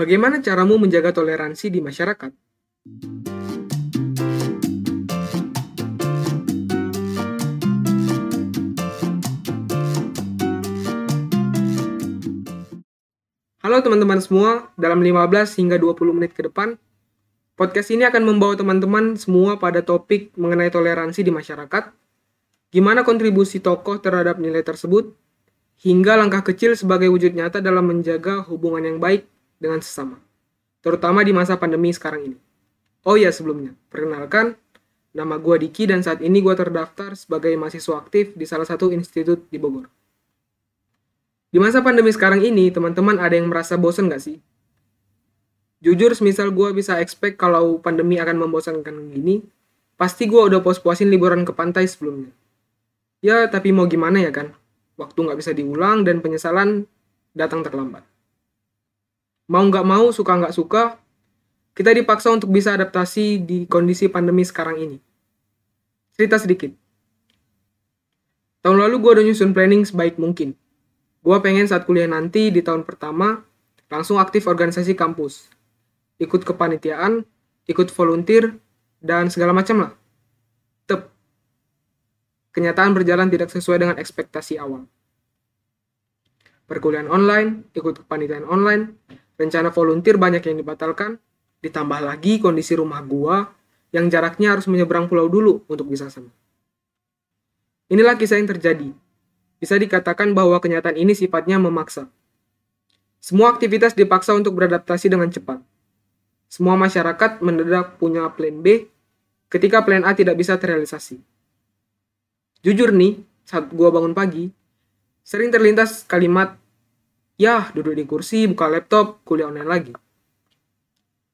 Bagaimana caramu menjaga toleransi di masyarakat? Halo teman-teman semua, dalam 15 hingga 20 menit ke depan, podcast ini akan membawa teman-teman semua pada topik mengenai toleransi di masyarakat, gimana kontribusi tokoh terhadap nilai tersebut, hingga langkah kecil sebagai wujud nyata dalam menjaga hubungan yang baik dengan sesama, terutama di masa pandemi sekarang ini. Oh ya sebelumnya, perkenalkan, nama gue Diki dan saat ini gue terdaftar sebagai mahasiswa aktif di salah satu institut di Bogor. Di masa pandemi sekarang ini, teman-teman ada yang merasa bosan gak sih? Jujur, semisal gue bisa expect kalau pandemi akan membosankan gini, pasti gue udah pos-puasin liburan ke pantai sebelumnya. Ya, tapi mau gimana ya kan? Waktu gak bisa diulang dan penyesalan datang terlambat. Mau gak mau, suka gak suka, kita dipaksa untuk bisa adaptasi di kondisi pandemi sekarang ini. Cerita sedikit. Tahun lalu gue udah nyusun planning sebaik mungkin Gue pengen saat kuliah nanti di tahun pertama langsung aktif organisasi kampus. Ikut kepanitiaan, ikut volunteer, dan segala macam lah. Tep. Kenyataan berjalan tidak sesuai dengan ekspektasi awal. Perkuliahan online, ikut kepanitiaan online, rencana volunteer banyak yang dibatalkan, ditambah lagi kondisi rumah gua yang jaraknya harus menyeberang pulau dulu untuk bisa sana. Inilah kisah yang terjadi bisa dikatakan bahwa kenyataan ini sifatnya memaksa. Semua aktivitas dipaksa untuk beradaptasi dengan cepat. Semua masyarakat mendadak punya plan B ketika plan A tidak bisa terrealisasi. Jujur nih, saat gua bangun pagi, sering terlintas kalimat, Yah, duduk di kursi, buka laptop, kuliah online lagi.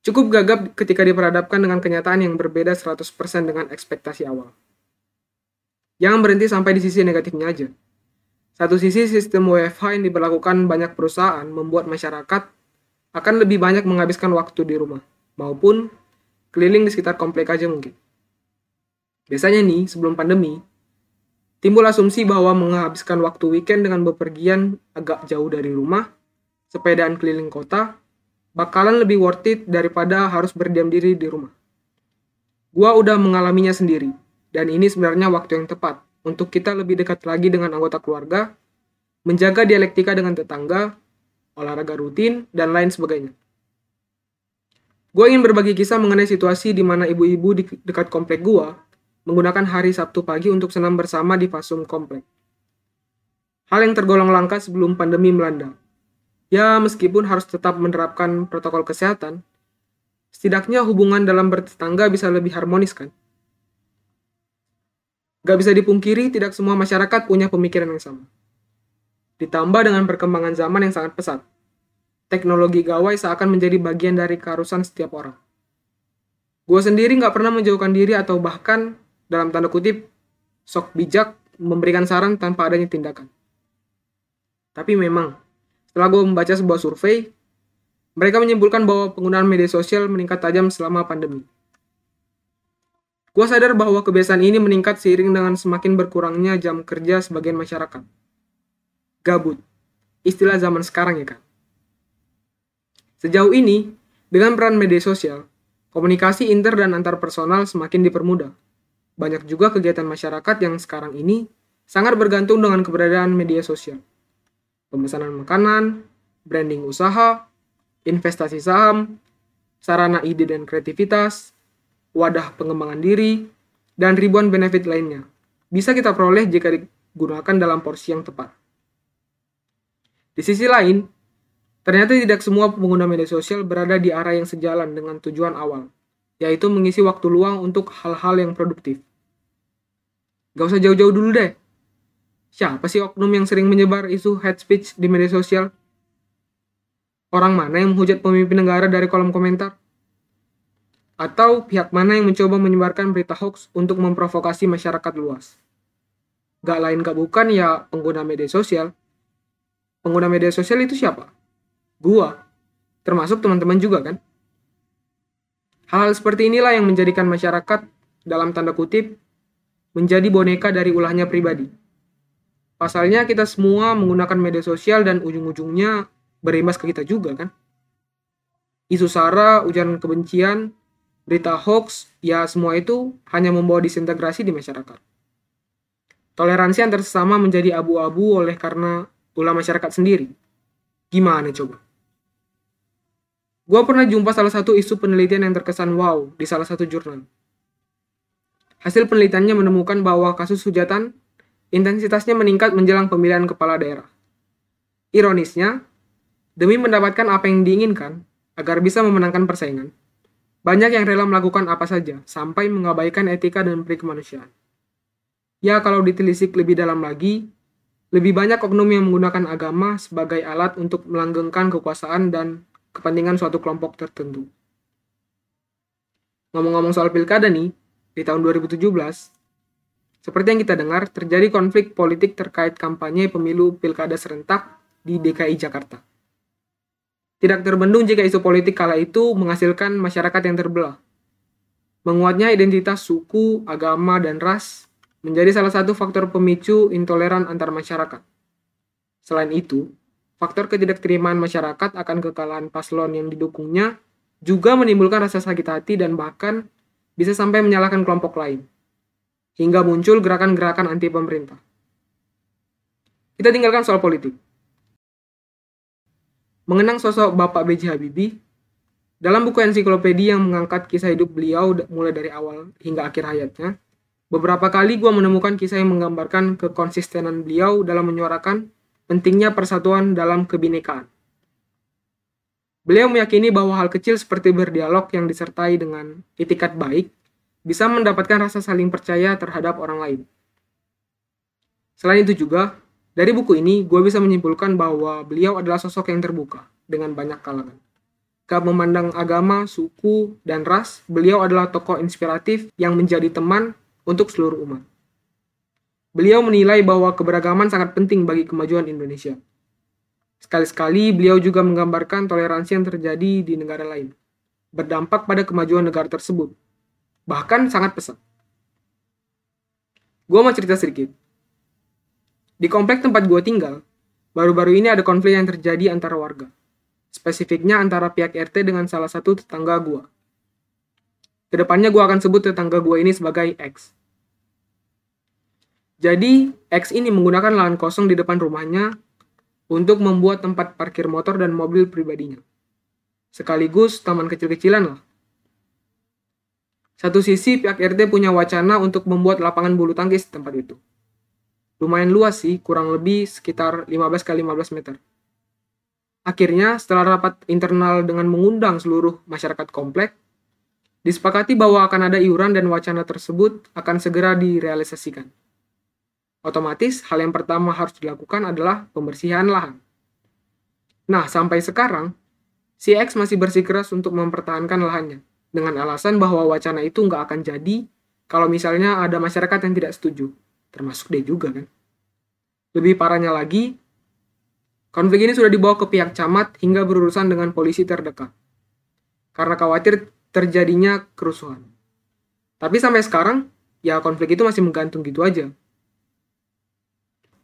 Cukup gagap ketika diperhadapkan dengan kenyataan yang berbeda 100% dengan ekspektasi awal. Jangan berhenti sampai di sisi negatifnya aja. Satu sisi sistem WFH yang diberlakukan banyak perusahaan membuat masyarakat akan lebih banyak menghabiskan waktu di rumah, maupun keliling di sekitar komplek aja mungkin. Biasanya nih, sebelum pandemi, timbul asumsi bahwa menghabiskan waktu weekend dengan bepergian agak jauh dari rumah, sepedaan keliling kota, bakalan lebih worth it daripada harus berdiam diri di rumah. Gua udah mengalaminya sendiri, dan ini sebenarnya waktu yang tepat untuk kita lebih dekat lagi dengan anggota keluarga, menjaga dialektika dengan tetangga, olahraga rutin, dan lain sebagainya. Gue ingin berbagi kisah mengenai situasi di mana ibu-ibu di dekat komplek gue menggunakan hari Sabtu pagi untuk senam bersama di Fasum komplek. Hal yang tergolong langka sebelum pandemi melanda. Ya, meskipun harus tetap menerapkan protokol kesehatan, setidaknya hubungan dalam bertetangga bisa lebih harmonis kan? Gak bisa dipungkiri, tidak semua masyarakat punya pemikiran yang sama. Ditambah dengan perkembangan zaman yang sangat pesat. Teknologi gawai seakan menjadi bagian dari keharusan setiap orang. Gue sendiri gak pernah menjauhkan diri atau bahkan, dalam tanda kutip, sok bijak memberikan saran tanpa adanya tindakan. Tapi memang, setelah gue membaca sebuah survei, mereka menyimpulkan bahwa penggunaan media sosial meningkat tajam selama pandemi. Gue sadar bahwa kebiasaan ini meningkat seiring dengan semakin berkurangnya jam kerja sebagian masyarakat. Gabut. Istilah zaman sekarang ya kan. Sejauh ini, dengan peran media sosial, komunikasi inter dan antar personal semakin dipermudah. Banyak juga kegiatan masyarakat yang sekarang ini sangat bergantung dengan keberadaan media sosial. Pemesanan makanan, branding usaha, investasi saham, sarana ide dan kreativitas, wadah pengembangan diri, dan ribuan benefit lainnya. Bisa kita peroleh jika digunakan dalam porsi yang tepat. Di sisi lain, ternyata tidak semua pengguna media sosial berada di arah yang sejalan dengan tujuan awal, yaitu mengisi waktu luang untuk hal-hal yang produktif. Gak usah jauh-jauh dulu deh. Siapa sih oknum yang sering menyebar isu hate speech di media sosial? Orang mana yang menghujat pemimpin negara dari kolom komentar? atau pihak mana yang mencoba menyebarkan berita hoax untuk memprovokasi masyarakat luas. Gak lain gak bukan ya pengguna media sosial. Pengguna media sosial itu siapa? Gua. Termasuk teman-teman juga kan? Hal-hal seperti inilah yang menjadikan masyarakat dalam tanda kutip menjadi boneka dari ulahnya pribadi. Pasalnya kita semua menggunakan media sosial dan ujung-ujungnya berimbas ke kita juga kan? Isu sara, ujaran kebencian, berita hoax, ya semua itu hanya membawa disintegrasi di masyarakat. Toleransi antar sesama menjadi abu-abu oleh karena ulah masyarakat sendiri. Gimana coba? Gua pernah jumpa salah satu isu penelitian yang terkesan wow di salah satu jurnal. Hasil penelitiannya menemukan bahwa kasus hujatan intensitasnya meningkat menjelang pemilihan kepala daerah. Ironisnya, demi mendapatkan apa yang diinginkan, agar bisa memenangkan persaingan, banyak yang rela melakukan apa saja, sampai mengabaikan etika dan peri kemanusiaan. Ya, kalau ditelisik lebih dalam lagi, lebih banyak oknum yang menggunakan agama sebagai alat untuk melanggengkan kekuasaan dan kepentingan suatu kelompok tertentu. Ngomong-ngomong soal pilkada nih, di tahun 2017, seperti yang kita dengar, terjadi konflik politik terkait kampanye pemilu pilkada serentak di DKI Jakarta. Tidak terbendung jika isu politik kala itu menghasilkan masyarakat yang terbelah. Menguatnya identitas suku, agama, dan ras menjadi salah satu faktor pemicu intoleran antar masyarakat. Selain itu, faktor ketidakterimaan masyarakat akan kekalahan paslon yang didukungnya juga menimbulkan rasa sakit hati dan bahkan bisa sampai menyalahkan kelompok lain. Hingga muncul gerakan-gerakan anti pemerintah. Kita tinggalkan soal politik. Mengenang sosok Bapak B.J. Habibie, dalam buku ensiklopedia yang mengangkat kisah hidup beliau mulai dari awal hingga akhir hayatnya, beberapa kali gue menemukan kisah yang menggambarkan kekonsistenan beliau dalam menyuarakan pentingnya persatuan dalam kebinekaan. Beliau meyakini bahwa hal kecil seperti berdialog yang disertai dengan itikat baik bisa mendapatkan rasa saling percaya terhadap orang lain. Selain itu juga, dari buku ini gue bisa menyimpulkan bahwa beliau adalah sosok yang terbuka dengan banyak kalangan. Gak memandang agama, suku, dan ras, beliau adalah tokoh inspiratif yang menjadi teman untuk seluruh umat. Beliau menilai bahwa keberagaman sangat penting bagi kemajuan Indonesia. Sekali-sekali beliau juga menggambarkan toleransi yang terjadi di negara lain, berdampak pada kemajuan negara tersebut. Bahkan sangat pesat. Gue mau cerita sedikit. Di komplek tempat gue tinggal, baru-baru ini ada konflik yang terjadi antara warga. Spesifiknya antara pihak RT dengan salah satu tetangga gue. Ke depannya gue akan sebut tetangga gue ini sebagai X. Jadi, X ini menggunakan lahan kosong di depan rumahnya untuk membuat tempat parkir motor dan mobil pribadinya. Sekaligus taman kecil-kecilan lah. Satu sisi pihak RT punya wacana untuk membuat lapangan bulu tangkis di tempat itu. Lumayan luas sih, kurang lebih sekitar 15 kali 15 meter. Akhirnya, setelah rapat internal dengan mengundang seluruh masyarakat komplek, disepakati bahwa akan ada iuran dan wacana tersebut akan segera direalisasikan. Otomatis hal yang pertama harus dilakukan adalah pembersihan lahan. Nah, sampai sekarang, si X masih bersikeras untuk mempertahankan lahannya, dengan alasan bahwa wacana itu nggak akan jadi kalau misalnya ada masyarakat yang tidak setuju, termasuk dia juga kan. Lebih parahnya lagi, konflik ini sudah dibawa ke pihak camat hingga berurusan dengan polisi terdekat. Karena khawatir terjadinya kerusuhan. Tapi sampai sekarang, ya konflik itu masih menggantung gitu aja.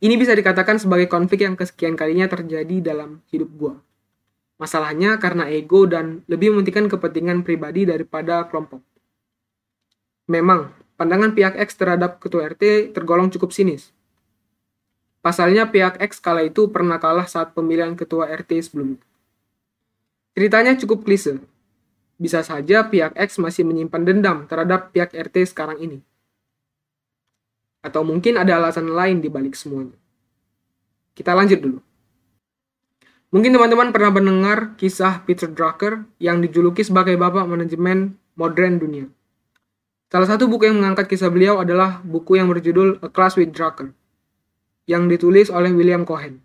Ini bisa dikatakan sebagai konflik yang kesekian kalinya terjadi dalam hidup gue. Masalahnya karena ego dan lebih mementingkan kepentingan pribadi daripada kelompok. Memang, pandangan pihak X terhadap ketua RT tergolong cukup sinis. Pasalnya pihak X kala itu pernah kalah saat pemilihan ketua RT sebelumnya. Ceritanya cukup klise. Bisa saja pihak X masih menyimpan dendam terhadap pihak RT sekarang ini. Atau mungkin ada alasan lain di balik semuanya. Kita lanjut dulu. Mungkin teman-teman pernah mendengar kisah Peter Drucker yang dijuluki sebagai bapak manajemen modern dunia. Salah satu buku yang mengangkat kisah beliau adalah buku yang berjudul A Class with Drucker, yang ditulis oleh William Cohen.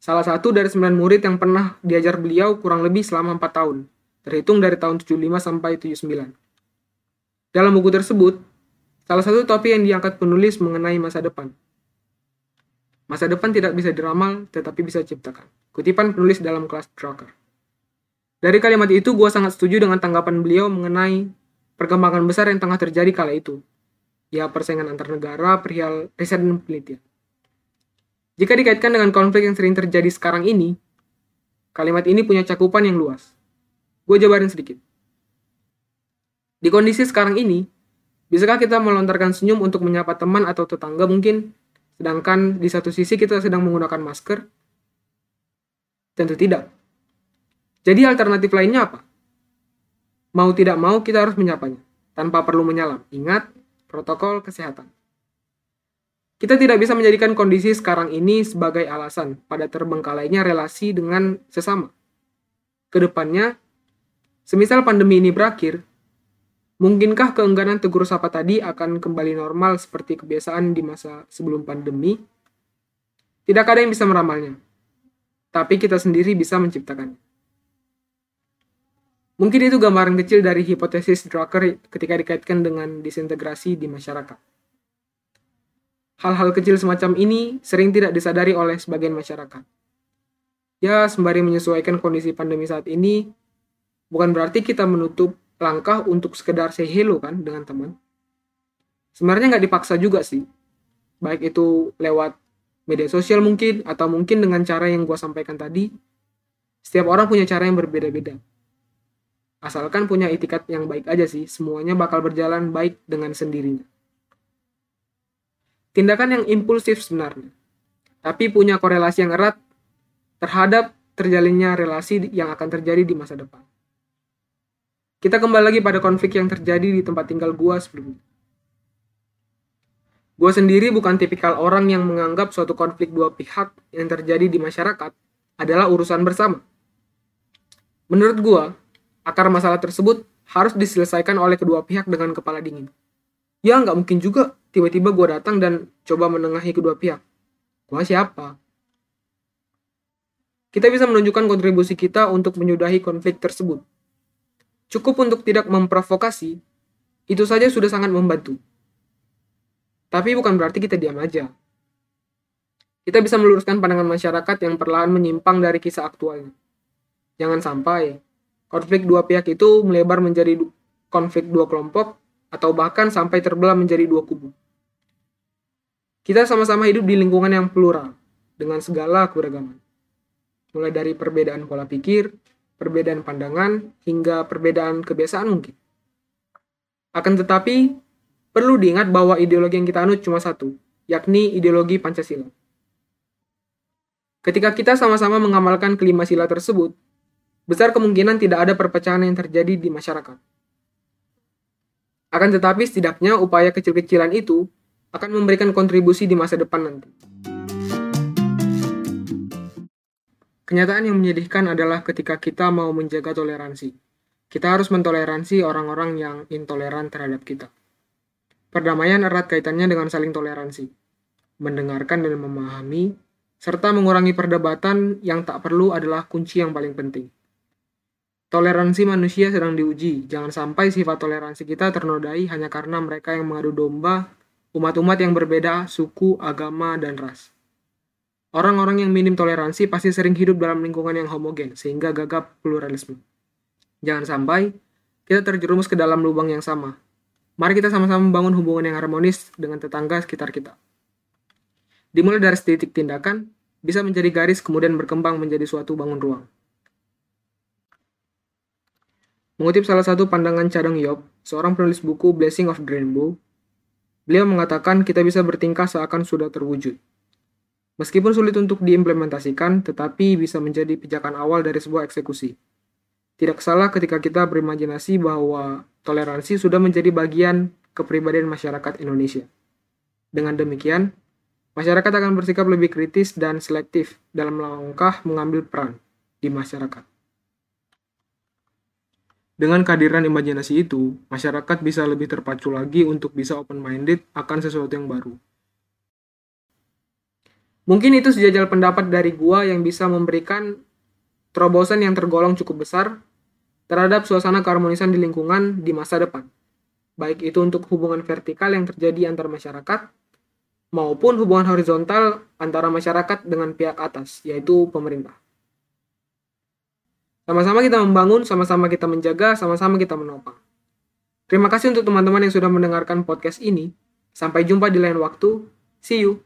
Salah satu dari sembilan murid yang pernah diajar beliau kurang lebih selama 4 tahun, terhitung dari tahun 75 sampai 79. Dalam buku tersebut, Salah satu topik yang diangkat penulis mengenai masa depan. Masa depan tidak bisa diramal, tetapi bisa diciptakan. Kutipan penulis dalam kelas Drucker. Dari kalimat itu, gue sangat setuju dengan tanggapan beliau mengenai perkembangan besar yang tengah terjadi kala itu. Ya, persaingan antar negara, perihal riset dan penelitian. Jika dikaitkan dengan konflik yang sering terjadi sekarang ini, kalimat ini punya cakupan yang luas. Gue jabarin sedikit. Di kondisi sekarang ini, bisakah kita melontarkan senyum untuk menyapa teman atau tetangga mungkin, sedangkan di satu sisi kita sedang menggunakan masker? Tentu tidak. Jadi alternatif lainnya apa? Mau tidak mau kita harus menyapanya, tanpa perlu menyalam. Ingat, protokol kesehatan. Kita tidak bisa menjadikan kondisi sekarang ini sebagai alasan pada terbengkalainya relasi dengan sesama. Ke depannya, semisal pandemi ini berakhir, mungkinkah keengganan tegur sapa tadi akan kembali normal seperti kebiasaan di masa sebelum pandemi? Tidak ada yang bisa meramalnya, tapi kita sendiri bisa menciptakannya. Mungkin itu gambaran kecil dari hipotesis Drucker ketika dikaitkan dengan disintegrasi di masyarakat. Hal-hal kecil semacam ini sering tidak disadari oleh sebagian masyarakat. Ya, sembari menyesuaikan kondisi pandemi saat ini, bukan berarti kita menutup langkah untuk sekedar say hello kan dengan teman. Sebenarnya nggak dipaksa juga sih. Baik itu lewat media sosial mungkin, atau mungkin dengan cara yang gue sampaikan tadi. Setiap orang punya cara yang berbeda-beda. Asalkan punya itikat yang baik aja sih, semuanya bakal berjalan baik dengan sendirinya tindakan yang impulsif sebenarnya, tapi punya korelasi yang erat terhadap terjalinnya relasi yang akan terjadi di masa depan. Kita kembali lagi pada konflik yang terjadi di tempat tinggal gua sebelumnya. Gua sendiri bukan tipikal orang yang menganggap suatu konflik dua pihak yang terjadi di masyarakat adalah urusan bersama. Menurut gua, akar masalah tersebut harus diselesaikan oleh kedua pihak dengan kepala dingin. Ya nggak mungkin juga tiba-tiba gue datang dan coba menengahi kedua pihak. Gue siapa? Kita bisa menunjukkan kontribusi kita untuk menyudahi konflik tersebut. Cukup untuk tidak memprovokasi, itu saja sudah sangat membantu. Tapi bukan berarti kita diam aja. Kita bisa meluruskan pandangan masyarakat yang perlahan menyimpang dari kisah aktualnya. Jangan sampai konflik dua pihak itu melebar menjadi konflik dua kelompok atau bahkan sampai terbelah menjadi dua kubu. Kita sama-sama hidup di lingkungan yang plural, dengan segala keberagaman. Mulai dari perbedaan pola pikir, perbedaan pandangan, hingga perbedaan kebiasaan mungkin. Akan tetapi, perlu diingat bahwa ideologi yang kita anut cuma satu, yakni ideologi Pancasila. Ketika kita sama-sama mengamalkan kelima sila tersebut, besar kemungkinan tidak ada perpecahan yang terjadi di masyarakat. Akan tetapi setidaknya upaya kecil-kecilan itu akan memberikan kontribusi di masa depan nanti. Kenyataan yang menyedihkan adalah ketika kita mau menjaga toleransi. Kita harus mentoleransi orang-orang yang intoleran terhadap kita. Perdamaian erat kaitannya dengan saling toleransi, mendengarkan dan memahami, serta mengurangi perdebatan yang tak perlu adalah kunci yang paling penting. Toleransi manusia sedang diuji, jangan sampai sifat toleransi kita ternodai hanya karena mereka yang mengadu domba umat-umat yang berbeda suku, agama, dan ras. Orang-orang yang minim toleransi pasti sering hidup dalam lingkungan yang homogen, sehingga gagap pluralisme. Jangan sampai kita terjerumus ke dalam lubang yang sama. Mari kita sama-sama membangun hubungan yang harmonis dengan tetangga sekitar kita. Dimulai dari titik tindakan, bisa menjadi garis kemudian berkembang menjadi suatu bangun ruang. Mengutip salah satu pandangan Cadang Yop, seorang penulis buku Blessing of the Rainbow, Beliau mengatakan kita bisa bertingkah seakan sudah terwujud. Meskipun sulit untuk diimplementasikan, tetapi bisa menjadi pijakan awal dari sebuah eksekusi. Tidak salah ketika kita berimajinasi bahwa toleransi sudah menjadi bagian kepribadian masyarakat Indonesia. Dengan demikian, masyarakat akan bersikap lebih kritis dan selektif dalam langkah mengambil peran di masyarakat. Dengan kehadiran imajinasi itu, masyarakat bisa lebih terpacu lagi untuk bisa open-minded akan sesuatu yang baru. Mungkin itu sejajal pendapat dari gua yang bisa memberikan terobosan yang tergolong cukup besar terhadap suasana keharmonisan di lingkungan di masa depan. Baik itu untuk hubungan vertikal yang terjadi antar masyarakat, maupun hubungan horizontal antara masyarakat dengan pihak atas, yaitu pemerintah. Sama-sama kita membangun, sama-sama kita menjaga, sama-sama kita menopang. Terima kasih untuk teman-teman yang sudah mendengarkan podcast ini. Sampai jumpa di lain waktu. See you.